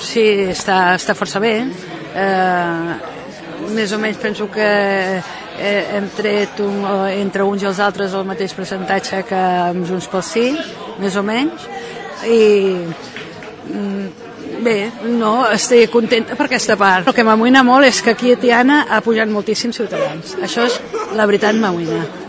Sí, està, està força bé. Eh, més o menys penso que eh, hem tret un, entre uns i els altres el mateix percentatge que amb Junts pel Sí, més o menys, i mm, bé, no, estic contenta per aquesta part. El que m'amoïna molt és que aquí a Tiana ha pujat moltíssims ciutadans. Això és la veritat m'amoïna.